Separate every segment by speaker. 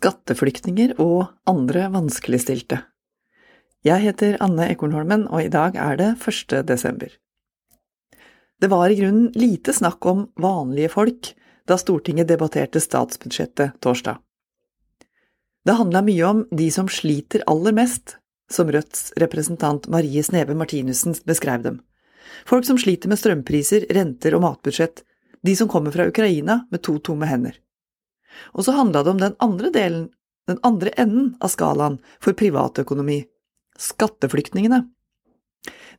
Speaker 1: Skatteflyktninger og andre vanskeligstilte. Jeg heter Anne Ekornholmen, og i dag er det 1. desember. Det var i grunnen lite snakk om vanlige folk da Stortinget debatterte statsbudsjettet torsdag. Det handla mye om de som sliter aller mest, som Rødts representant Marie Sneve Martinussen beskrev dem. Folk som sliter med strømpriser, renter og matbudsjett, de som kommer fra Ukraina med to tomme hender. Og så handla det om den andre delen, den andre enden av skalaen for privatøkonomi, skatteflyktningene.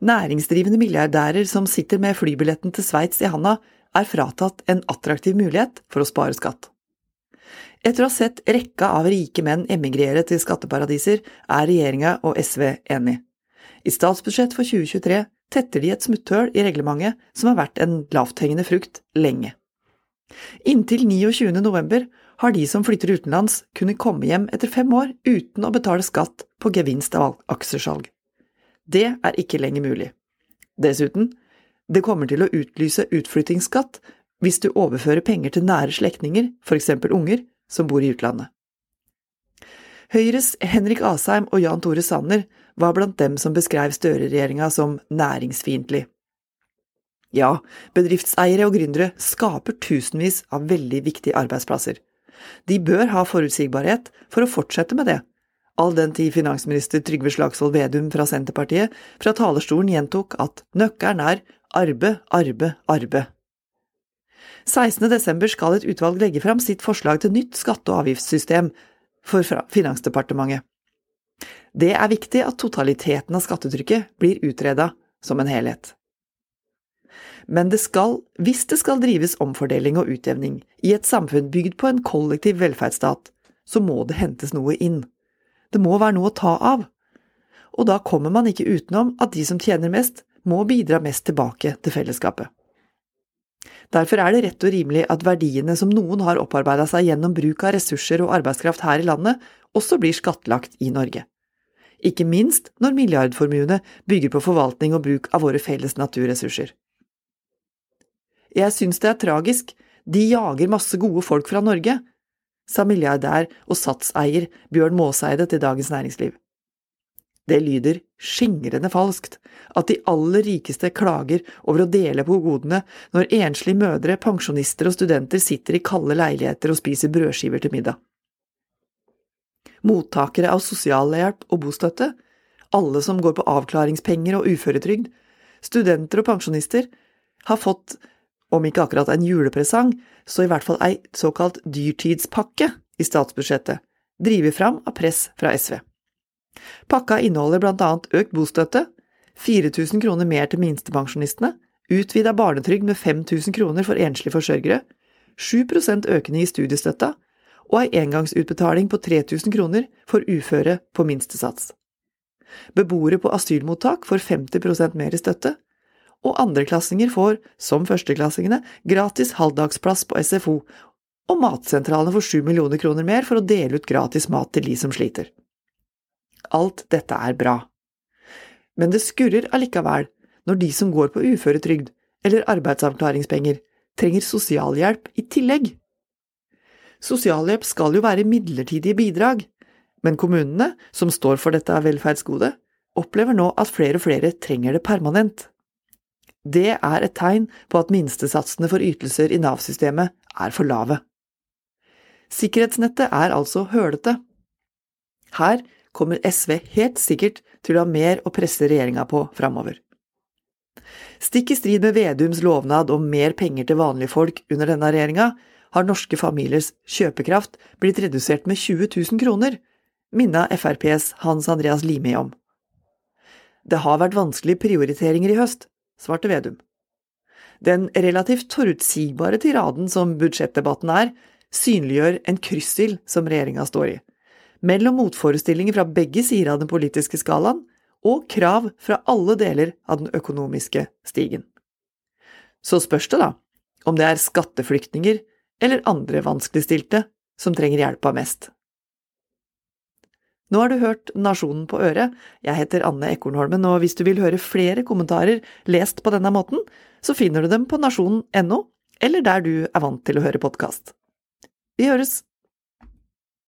Speaker 1: Næringsdrivende milliardærer som sitter med flybilletten til Sveits i handa, er fratatt en attraktiv mulighet for å spare skatt. Etter å ha sett rekka av rike menn emigrere til skatteparadiser, er regjeringa og SV enig. I statsbudsjett for 2023 tetter de et smutthull i reglementet som har vært en lavthengende frukt lenge. Inntil 29. november har de som flytter utenlands, kunnet komme hjem etter fem år uten å betale skatt på gevinst av aksjesalg. Det er ikke lenger mulig. Dessuten, det kommer til å utlyse utflyttingsskatt hvis du overfører penger til nære slektninger, eksempel unger, som bor i utlandet. Høyres Henrik Asheim og Jan Tore Sanner var blant dem som beskrev Støre-regjeringa som næringsfiendtlig. Ja, bedriftseiere og gründere skaper tusenvis av veldig viktige arbeidsplasser. De bør ha forutsigbarhet for å fortsette med det, all den tid finansminister Trygve Slagsvold Vedum fra Senterpartiet fra talerstolen gjentok at nøkkelen er arbe, arbe, arbe. 16. desember skal et utvalg legge fram sitt forslag til nytt skatte- og avgiftssystem for Finansdepartementet. Det er viktig at totaliteten av skattetrykket blir utreda som en helhet. Men det skal, hvis det skal drives omfordeling og utjevning i et samfunn bygd på en kollektiv velferdsstat, så må det hentes noe inn. Det må være noe å ta av. Og da kommer man ikke utenom at de som tjener mest, må bidra mest tilbake til fellesskapet. Derfor er det rett og rimelig at verdiene som noen har opparbeida seg gjennom bruk av ressurser og arbeidskraft her i landet, også blir skattlagt i Norge. Ikke minst når milliardformuene bygger på forvaltning og bruk av våre felles naturressurser. Jeg syns det er tragisk, de jager masse gode folk fra Norge, sa milliardær og satseier Bjørn Maaseide til Dagens Næringsliv. Det lyder skingrende falskt at de aller rikeste klager over å dele på godene når enslige mødre, pensjonister og studenter sitter i kalde leiligheter og spiser brødskiver til middag. Mottakere av sosialhjelp og bostøtte, alle som går på avklaringspenger og uføretrygd, studenter og pensjonister, har fått om ikke akkurat en julepresang, så i hvert fall ei såkalt dyrtidspakke i statsbudsjettet, drevet fram av press fra SV. Pakka inneholder blant annet økt bostøtte, 4000 kroner mer til minstepensjonistene, utvida barnetrygd med 5000 kroner for enslige forsørgere, 7% økning i studiestøtta og ei engangsutbetaling på 3000 kroner for uføre på minstesats. Beboere på asylmottak får 50% mer i støtte, og andreklassinger får, som førsteklassingene, gratis halvdagsplass på SFO, og matsentralene får sju millioner kroner mer for å dele ut gratis mat til de som sliter. Alt dette er bra. Men det skurrer allikevel når de som går på uføretrygd eller arbeidsavklaringspenger, trenger sosialhjelp i tillegg. Sosialhjelp skal jo være midlertidige bidrag, men kommunene, som står for dette velferdsgodet, opplever nå at flere og flere trenger det permanent. Det er et tegn på at minstesatsene for ytelser i Nav-systemet er for lave. Sikkerhetsnettet er altså hølete. Her kommer SV helt sikkert til å ha mer å presse regjeringa på framover. Stikk i strid med Vedums lovnad om mer penger til vanlige folk under denne regjeringa, har norske familiers kjøpekraft blitt redusert med 20 000 kroner, minna FrPs Hans Andreas Limi om. Det har vært vanskelige prioriteringer i høst, svarte Vedum. Den relativt forutsigbare tiraden som budsjettdebatten er, synliggjør en kryssild som regjeringa står i, mellom motforestillinger fra begge sider av den politiske skalaen og krav fra alle deler av den økonomiske stigen. Så spørs det, da, om det er skatteflyktninger eller andre vanskeligstilte som trenger hjelpa mest. Nå har du hørt Nasjonen på øret, jeg heter Anne Ekornholmen, og hvis du vil høre flere kommentarer lest på denne måten, så finner du dem på nasjonen.no, eller der du er vant til å høre podkast. Vi høres!